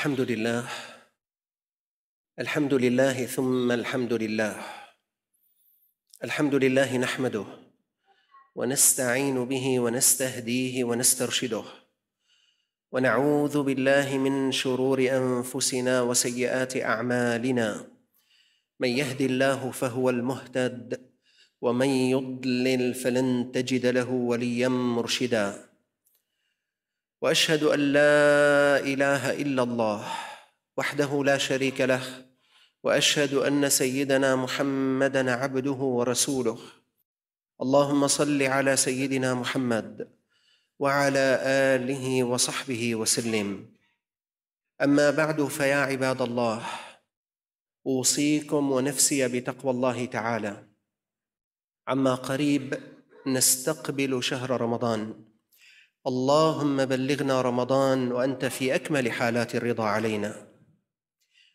الحمد لله. الحمد لله ثم الحمد لله. الحمد لله نحمده ونستعين به ونستهديه ونسترشده. ونعوذ بالله من شرور أنفسنا وسيئات أعمالنا. من يهد الله فهو المهتد ومن يضلل فلن تجد له وليا مرشدا. وأشهد أن لا إله إلا الله وحده لا شريك له وأشهد أن سيدنا محمدا عبده ورسوله. اللهم صل على سيدنا محمد وعلى آله وصحبه وسلم. أما بعد فيا عباد الله أوصيكم ونفسي بتقوى الله تعالى. عما قريب نستقبل شهر رمضان. اللهم بلغنا رمضان وأنت في أكمل حالات الرضا علينا.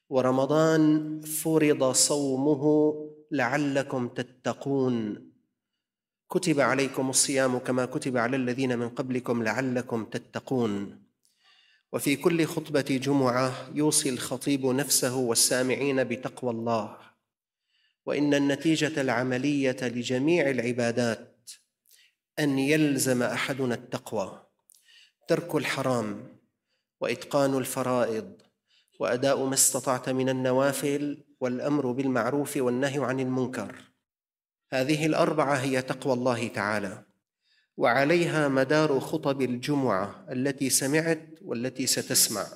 ورمضان فرض صومه لعلكم تتقون. كتب عليكم الصيام كما كتب على الذين من قبلكم لعلكم تتقون. وفي كل خطبة جمعة يوصي الخطيب نفسه والسامعين بتقوى الله. وإن النتيجة العملية لجميع العبادات أن يلزم أحدنا التقوى ترك الحرام وإتقان الفرائض وأداء ما استطعت من النوافل والأمر بالمعروف والنهي عن المنكر. هذه الأربعة هي تقوى الله تعالى وعليها مدار خطب الجمعة التي سمعت والتي ستسمع.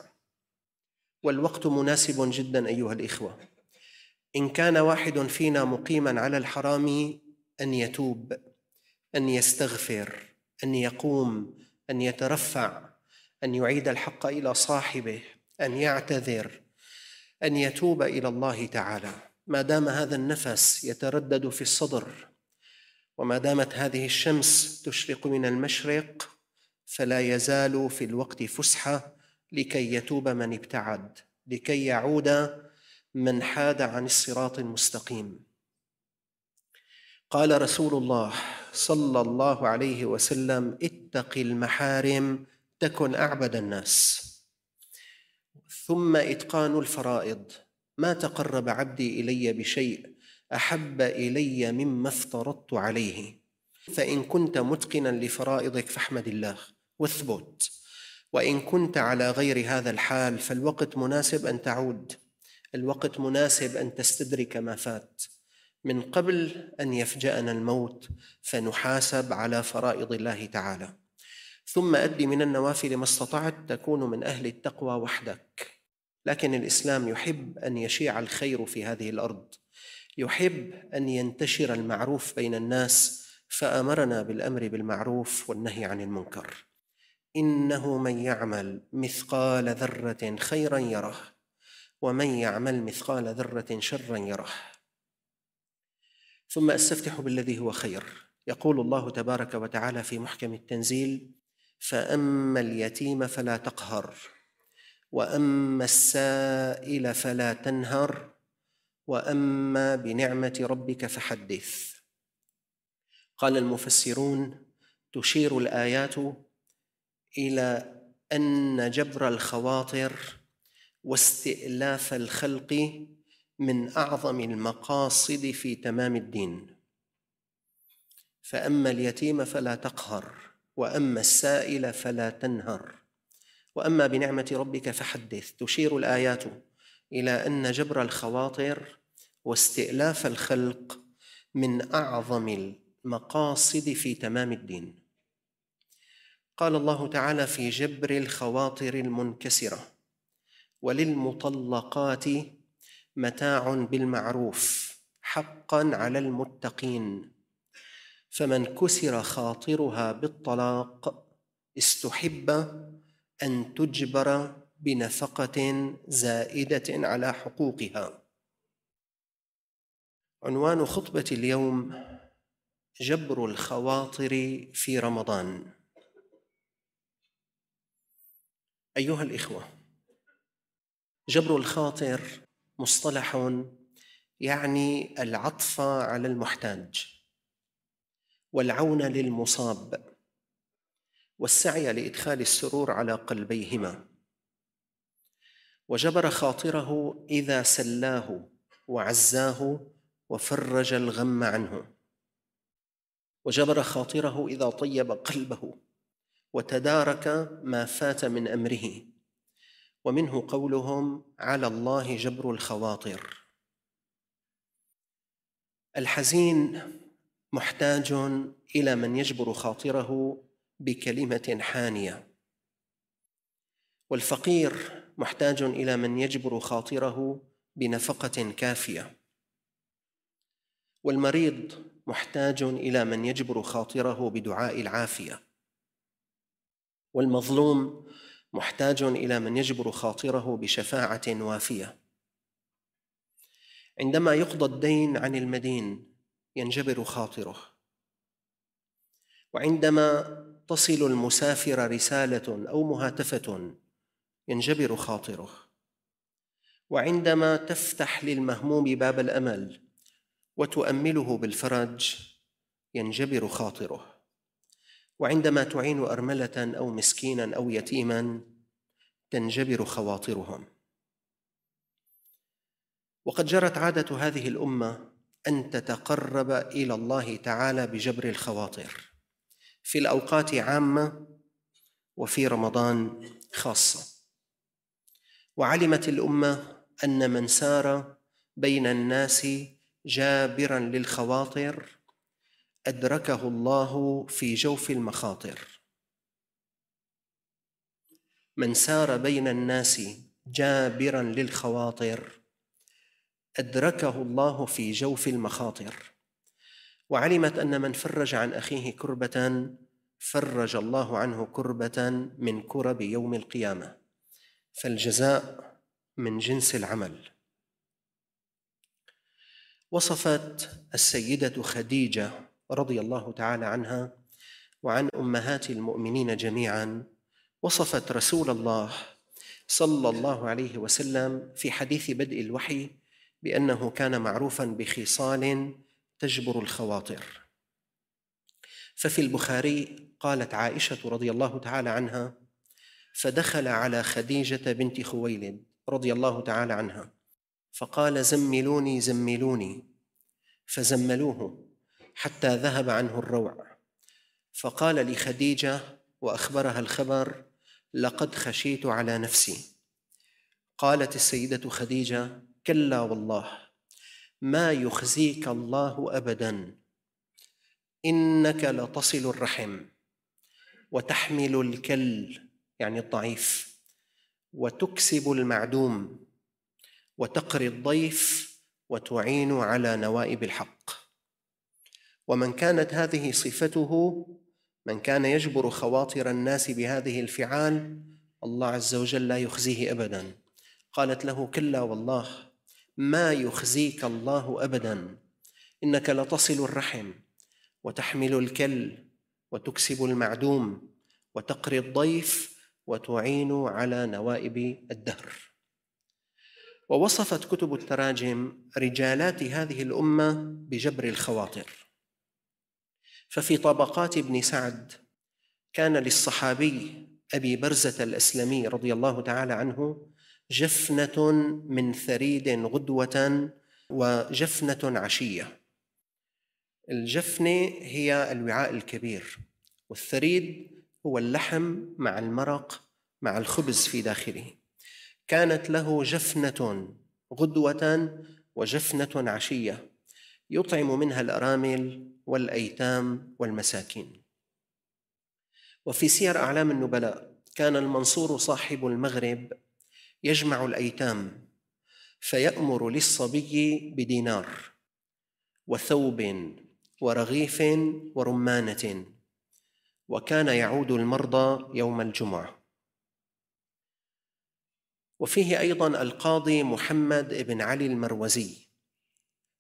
والوقت مناسب جدا أيها الإخوة. إن كان واحد فينا مقيما على الحرام أن يتوب. أن يستغفر أن يقوم أن يترفع أن يعيد الحق إلى صاحبه أن يعتذر أن يتوب إلى الله تعالى. ما دام هذا النفس يتردد في الصدر وما دامت هذه الشمس تشرق من المشرق فلا يزال في الوقت فسحة لكي يتوب من ابتعد لكي يعود من حاد عن الصراط المستقيم. قال رسول الله صلى الله عليه وسلم اتق المحارم تكن أعبد الناس. ثم إتقان الفرائض. ما تقرب عبدي إلي بشيء أحب إلي مما افترضت عليه. فإن كنت متقنا لفرائضك فاحمد الله واثبت. وإن كنت على غير هذا الحال فالوقت مناسب أن تعود. الوقت مناسب أن تستدرك ما فات. من قبل أن يفجأنا الموت فنحاسب على فرائض الله تعالى. ثم أدي من النوافل ما استطعت تكون من أهل التقوى وحدك. لكن الإسلام يحب أن يشيع الخير في هذه الأرض. يحب أن ينتشر المعروف بين الناس فأمرنا بالأمر بالمعروف والنهي عن المنكر. إنه من يعمل مثقال ذرة خيرا يره ومن يعمل مثقال ذرة شرا يره. ثم أستفتح بالذي هو خير. يقول الله تبارك وتعالى في محكم التنزيل فأما اليتيم فلا تقهر وأما السائل فلا تنهر وأما بنعمة ربك فحدث. قال المفسرون تشير الآيات إلى أن جبر الخواطر واستئلاف الخلق من أعظم المقاصد في تمام الدين. فأما اليتيم فلا تقهر وأما السائل فلا تنهر. وأما بنعمة ربك فحدث. تشير الآيات إلى أن جبر الخواطر واستئلاف الخلق من أعظم المقاصد في تمام الدين. قال الله تعالى في جبر الخواطر المنكسرة وللمطلقات متاع بالمعروف حقا على المتقين. فمن كسر خاطرها بالطلاق استحب أن تجبر بنفقة زائدة على حقوقها. عنوان خطبة اليوم جبر الخواطر في رمضان. أيها الإخوة جبر الخاطر مصطلح يعني العطف على المحتاج والعون للمصاب والسعي لإدخال السرور على قلبيهما. وجبر خاطره إذا سلاه وعزاه وفرج الغم عنه. وجبر خاطره إذا طيب قلبه وتدارك ما فات من أمره. ومنه قولهم على الله جبر الخواطر. الحزين محتاج إلى من يجبر خاطره بكلمة حانية. والفقير محتاج إلى من يجبر خاطره بنفقة كافية. والمريض محتاج إلى من يجبر خاطره بدعاء العافية. والمظلوم محتاج إلى من يجبر خاطره بشفاعة وافية. عندما يقضى الدين عن المدين ينجبر خاطره. وعندما تصل المسافر رسالة أو مهاتفة ينجبر خاطره. وعندما تفتح للمهموم باب الأمل وتؤمله بالفرج ينجبر خاطره. وعندما تعين أرملة أو مسكينا أو يتيما تنجبر خواطرهم. وقد جرت عادة هذه الأمة أن تتقرب إلى الله تعالى بجبر الخواطر في الأوقات عامة وفي رمضان خاصة. وعلمت الأمة أن من سار بين الناس جابرا للخواطر أدركه الله في جوف المخاطر. من سار بين الناس جابرا للخواطر أدركه الله في جوف المخاطر. وعلمت أن من فرج عن أخيه كربة فرج الله عنه كربة من كرب يوم القيامة. فالجزاء من جنس العمل. وصفت السيدة خديجة رضي الله تعالى عنها وعن أمهات المؤمنين جميعا وصفت رسول الله صلى الله عليه وسلم في حديث بدء الوحي بأنه كان معروفا بخصال تجبر الخواطر. ففي البخاري قالت عائشة رضي الله تعالى عنها فدخل على خديجة بنت خويلد رضي الله تعالى عنها فقال زملوني زملوني فزملوه. حتى ذهب عنه الروع. فقال لخديجة وأخبرها الخبر لقد خشيت على نفسي. قالت السيدة خديجة كلا والله ما يخزيك الله ابدا. إنك لتصل الرحم وتحمل الكل يعني الضعيف وتكسب المعدوم وتقري الضيف وتعين على نوائب الحق. ومن كانت هذه صفته من كان يجبر خواطر الناس بهذه الفعال الله عز وجل لا يخزيه ابدا. قالت له كلا والله ما يخزيك الله ابدا؟ إنك لتصل الرحم وتحمل الكل وتكسب المعدوم وتقري الضيف وتعين على نوائب الدهر. ووصفت كتب التراجم رجالات هذه الأمة بجبر الخواطر. ففي طبقات ابن سعد كان للصحابي أبي برزة الأسلمي رضي الله تعالى عنه جفنة من ثريد غدوة وجفنة عشية. الجفنة هي الوعاء الكبير والثريد هو اللحم مع المرق مع الخبز في داخله. كانت له جفنة غدوة وجفنة عشية. يطعم منها الأرامل والأيتام والمساكين. وفي سير أعلام النبلاء كان المنصور صاحب المغرب يجمع الأيتام فيأمر للصبي بدينار وثوب ورغيف ورمانة وكان يعود المرضى يوم الجمعة. وفيه أيضا القاضي محمد بن علي المروزي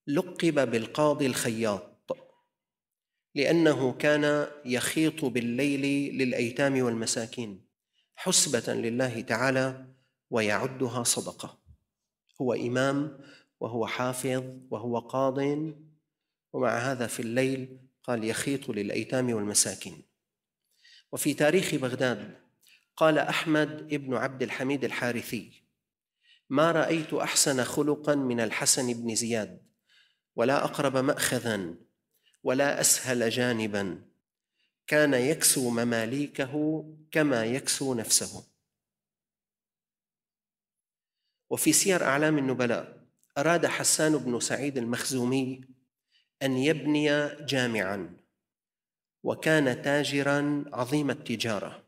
لقب بالقاضي الخياط لأنه كان يخيط بالليل للأيتام والمساكين حسبة لله تعالى ويعدها صدقة. هو إمام وهو حافظ وهو قاض ومع هذا في الليل قال يخيط للأيتام والمساكين. وفي تاريخ بغداد قال أحمد بن عبد الحميد الحارثي ما رأيت أحسن خلقا من الحسن بن زياد ولا أقرب ماخذا ولا أسهل جانبا. كان يكسو مماليكه كما يكسو نفسه. وفي سير أعلام النبلاء أراد حسان بن سعيد المخزومي أن يبني جامعا وكان تاجرا عظيم التجارة.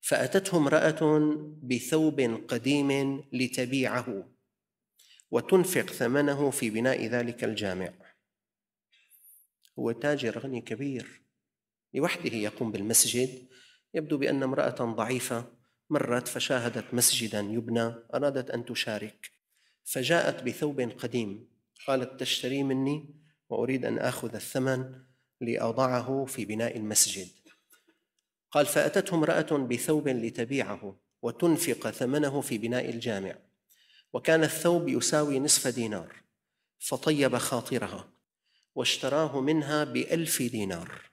فأتته امرأة بثوب قديم لتبيعه. وتنفق ثمنه في بناء ذلك الجامع. هو تاجر غني كبير لوحده يقوم بالمسجد. يبدو بأن امرأة ضعيفة مرت فشاهدت مسجدا يبنى أرادت أن تشارك. فجاءت بثوب قديم قالت تشتري مني وأريد أن آخذ الثمن لأضعه في بناء المسجد. قال فأتته امرأة بثوب لتبيعه وتنفق ثمنه في بناء الجامع. وكان الثوب يساوي نصف دينار فطيب خاطرها واشتراه منها بألف دينار.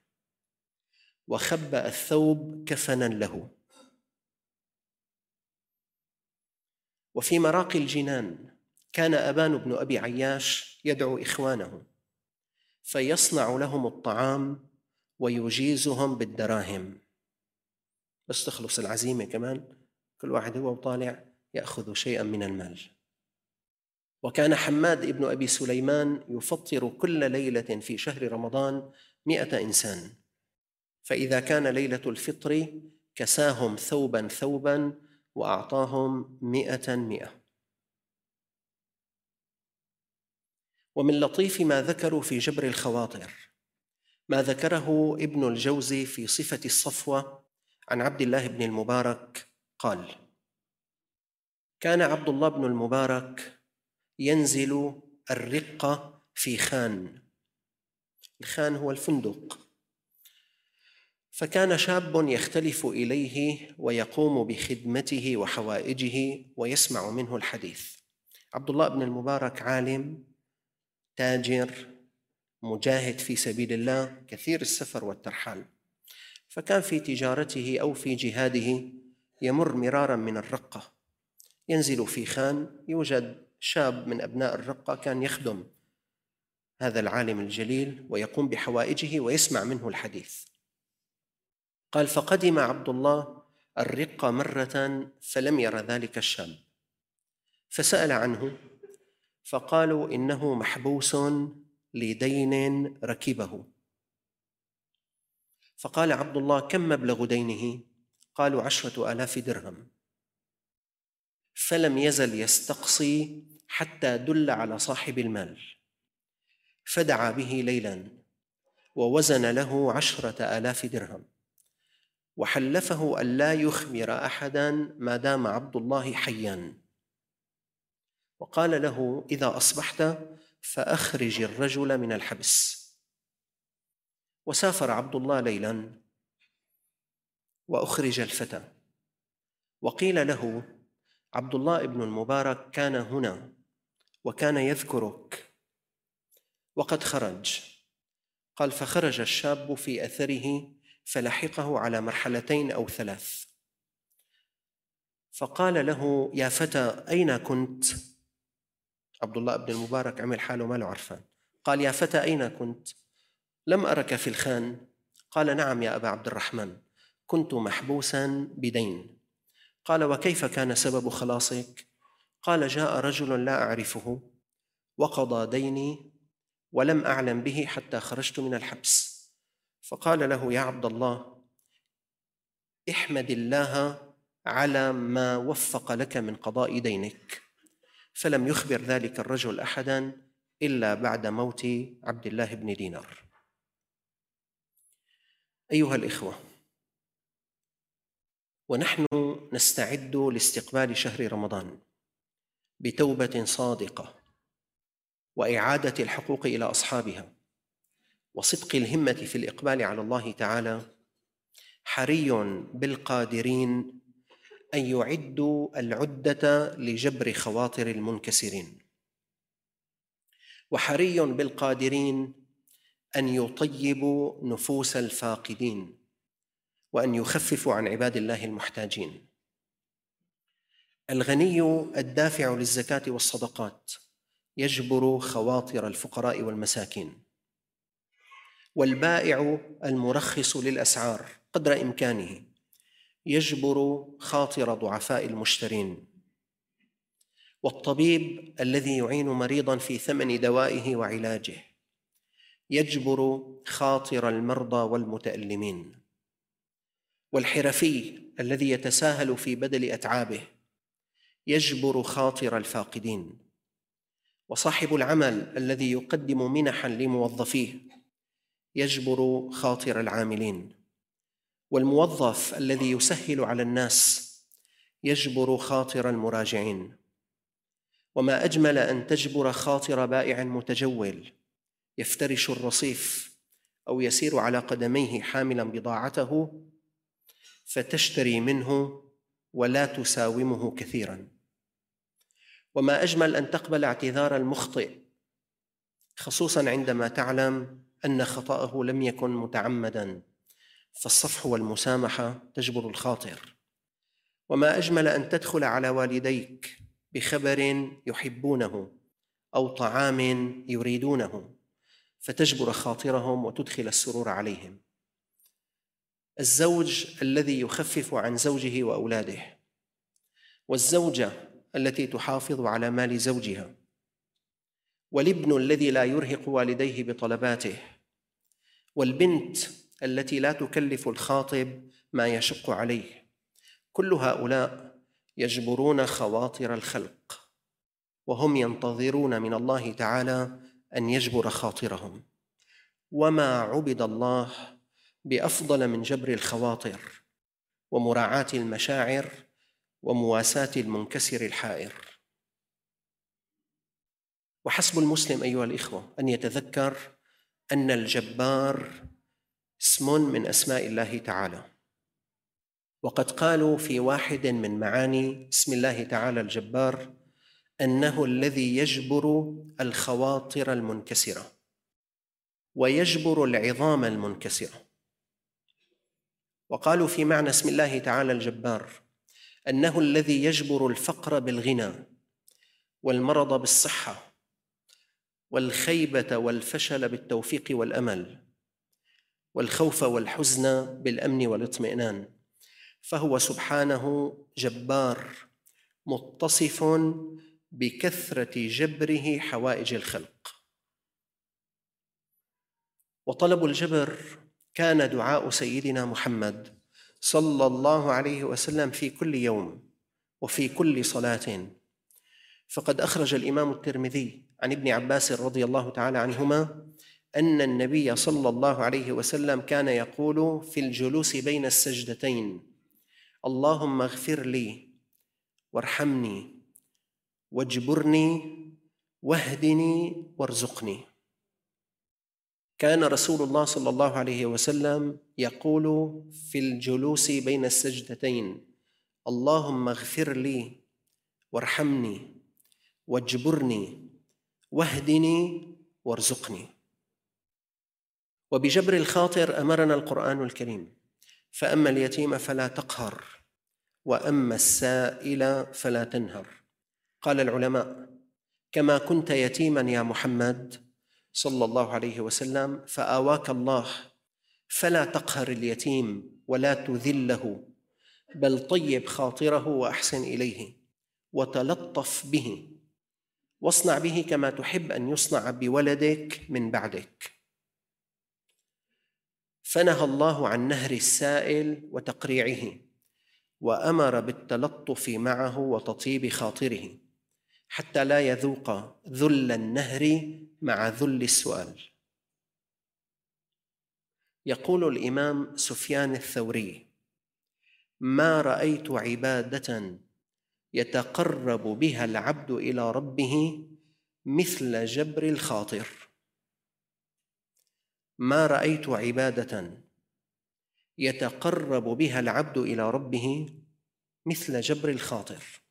وخبأ الثوب كفنا له. وفي مراقي الجنان كان أبان بن أبي عياش يدعو إخوانه فيصنع لهم الطعام ويجيزهم بالدراهم. بس تخلص العزيمة كمان كل واحد هو وطالع. يأخذ شيئا من المال. وكان حماد ابن أبي سليمان يفطر كل ليلة في شهر رمضان مئة إنسان. فإذا كان ليلة الفطر كساهم ثوبا ثوبا وأعطاهم مئة مئة. ومن لطيف ما ذكروا في جبر الخواطر. ما ذكره ابن الجوزي في صفة الصفوة عن عبد الله بن المبارك قال كان عبد الله بن المبارك ينزل الرقة في خان. الخان هو الفندق. فكان شاب يختلف إليه ويقوم بخدمته وحوائجه ويسمع منه الحديث. عبد الله بن المبارك عالم تاجر مجاهد في سبيل الله كثير السفر والترحال. فكان في تجارته أو في جهاده يمر مرارا من الرقة. ينزل في خان يوجد شاب من أبناء الرقة كان يخدم هذا العالم الجليل ويقوم بحوائجه ويسمع منه الحديث. قال فقدم عبد الله الرقة مرة فلم ير ذلك الشاب. فسأل عنه فقالوا إنه محبوس لدين ركبه. فقال عبد الله كم مبلغ دينه؟ قالوا عشرة آلاف درهم. فلم يزل يستقصي حتى دل على صاحب المال. فدعا به ليلا ووزن له عشرة آلاف درهم. وحلفه أن لا يخبر احدا ما دام عبد الله حيا. وقال له إذا أصبحت فأخرج الرجل من الحبس. وسافر عبد الله ليلا وأخرج الفتى. وقيل له عبد الله بن المبارك كان هنا وكان يذكرك. وقد خرج. قال فخرج الشاب في أثره فلحقه على مرحلتين أو ثلاث. فقال له يا فتى أين كنت؟ عبد الله بن المبارك عمل حاله ما له عرفان. قال يا فتى أين كنت؟ لم أرك في الخان. قال نعم يا أبا عبد الرحمن كنت محبوسا بدين. قال وكيف كان سبب خلاصك؟ قال جاء رجل لا أعرفه وقضى ديني ولم أعلم به حتى خرجت من الحبس. فقال له يا عبد الله احمد الله على ما وفق لك من قضاء دينك. فلم يخبر ذلك الرجل أحدا إلا بعد موت عبد الله بن دينار. أيها الإخوة ونحن نستعد لاستقبال شهر رمضان بتوبة صادقة وإعادة الحقوق إلى أصحابها وصدق الهمة في الإقبال على الله تعالى حري بالقادرين أن يعدوا العدة لجبر خواطر المنكسرين. وحري بالقادرين أن يطيبوا نفوس الفاقدين. وأن يخففوا عن عباد الله المحتاجين. الغني الدافع للزكاة والصدقات يجبر خواطر الفقراء والمساكين. والبائع المرخص للأسعار قدر إمكانه يجبر خاطر ضعفاء المشترين. والطبيب الذي يعين مريضا في ثمن دوائه وعلاجه يجبر خاطر المرضى والمتألمين. والحرفي الذي يتساهل في بدل أتعابه. يجبر خاطر الفاقدين. وصاحب العمل الذي يقدم منحا لموظفيه. يجبر خاطر العاملين. والموظف الذي يسهل على الناس. يجبر خاطر المراجعين. وما أجمل أن تجبر خاطر بائع متجول. يفترش الرصيف. أو يسير على قدميه حاملا بضاعته. فتشتري منه ولا تساومه كثيرا. وما أجمل أن تقبل اعتذار المخطئ خصوصا عندما تعلم أن خطأه لم يكن متعمدا فالصفح والمسامحة تجبر الخاطر. وما أجمل أن تدخل على والديك بخبر يحبونه أو طعام يريدونه فتجبر خاطرهم وتدخل السرور عليهم. الزوج الذي يخفف عن زوجه وأولاده والزوجة التي تحافظ على مال زوجها والابن الذي لا يرهق والديه بطلباته والبنت التي لا تكلف الخاطب ما يشق عليه. كل هؤلاء يجبرون خواطر الخلق وهم ينتظرون من الله تعالى أن يجبر خاطرهم. وما عبد الله بأفضل من جبر الخواطر ومراعاة المشاعر ومواساة المنكسر الحائر. وحسب المسلم أيها الإخوة أن يتذكر أن الجبار اسم من أسماء الله تعالى. وقد قالوا في واحد من معاني اسم الله تعالى الجبار أنه الذي يجبر الخواطر المنكسرة ويجبر العظام المنكسرة. وقالوا في معنى اسم الله تعالى الجبار أنه الذي يجبر الفقر بالغنى والمرض بالصحة والخيبة والفشل بالتوفيق والأمل والخوف والحزن بالأمن والاطمئنان. فهو سبحانه جبار متصف بكثرة جبره حوائج الخلق. وطلب الجبر كان دعاء سيدنا محمد صلى الله عليه وسلم في كل يوم وفي كل صلاة. فقد أخرج الإمام الترمذي عن ابن عباس رضي الله تعالى عنهما أن النبي صلى الله عليه وسلم كان يقول في الجلوس بين السجدتين اللهم اغفر لي وارحمني واجبرني واهدني وارزقني. كان رسول الله صلى الله عليه وسلم يقول في الجلوس بين السجدتين اللهم اغفر لي وارحمني واجبرني واهدني وارزقني. وبجبر الخاطر أمرنا القرآن الكريم فأما اليتيم فلا تقهر وأما السائل فلا تنهر. قال العلماء كما كنت يتيما يا محمد صلى الله عليه وسلم فآواك الله فلا تقهر اليتيم ولا تذله بل طيب خاطره وأحسن إليه وتلطف به واصنع به كما تحب أن يصنع بولدك من بعدك. فنهى الله عن نهر السائل وتقريعه وأمر بالتلطف معه وتطيب خاطره. حتى لا يذوق ذل النهر مع ذل السؤال. يقول الإمام سفيان الثوري ما رأيت عبادة يتقرب بها العبد إلى ربه مثل جبر الخاطر. ما رأيت عبادة يتقرب بها العبد إلى ربه مثل جبر الخاطر.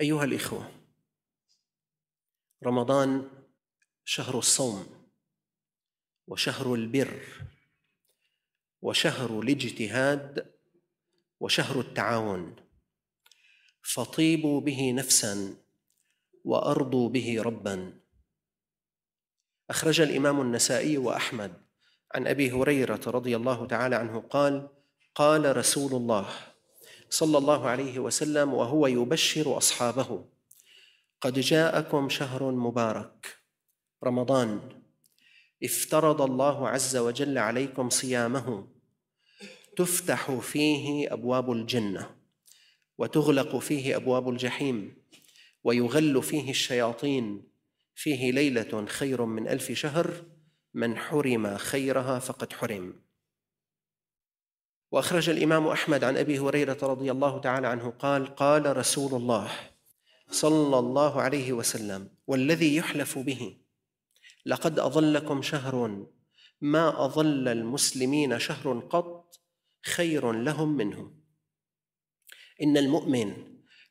أيها الإخوة رمضان شهر الصوم وشهر البر وشهر الاجتهاد وشهر التعاون. فطيبوا به نفسا وأرضوا به ربا. أخرج الإمام النسائي وأحمد عن أبي هريرة رضي الله تعالى عنه قال قال رسول الله صلى الله عليه وسلم وهو يبشر أصحابه. قد جاءكم شهر مبارك رمضان. افترض الله عز وجل عليكم صيامه. تفتح فيه أبواب الجنة وتغلق فيه أبواب الجحيم ويغل فيه الشياطين. فيه ليلة خير من ألف شهر من حرم خيرها فقد حرم. وأخرج الإمام أحمد عن أبي هريرة رضي الله تعالى عنه قال قال رسول الله صلى الله عليه وسلم والذي يحلف به لقد أظلكم شهر ما أظل المسلمين شهر قط خير لهم منه إن المؤمن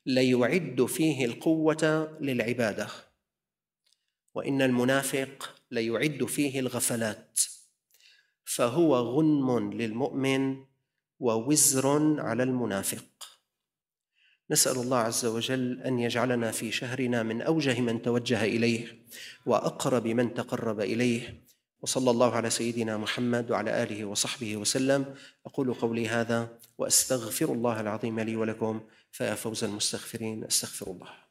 ليعد فيه القوة للعبادة وإن المنافق ليعد فيه الغفلات فهو غنم للمؤمن ووزر على المنافق. نسأل الله عز وجل أن يجعلنا في شهرنا من أوجه من توجه إليه وأقرب من تقرب إليه. وصلى الله على سيدنا محمد وعلى آله وصحبه وسلم. أقول قولي هذا وأستغفر الله العظيم لي ولكم. فيا فوز المستغفرين أستغفر الله.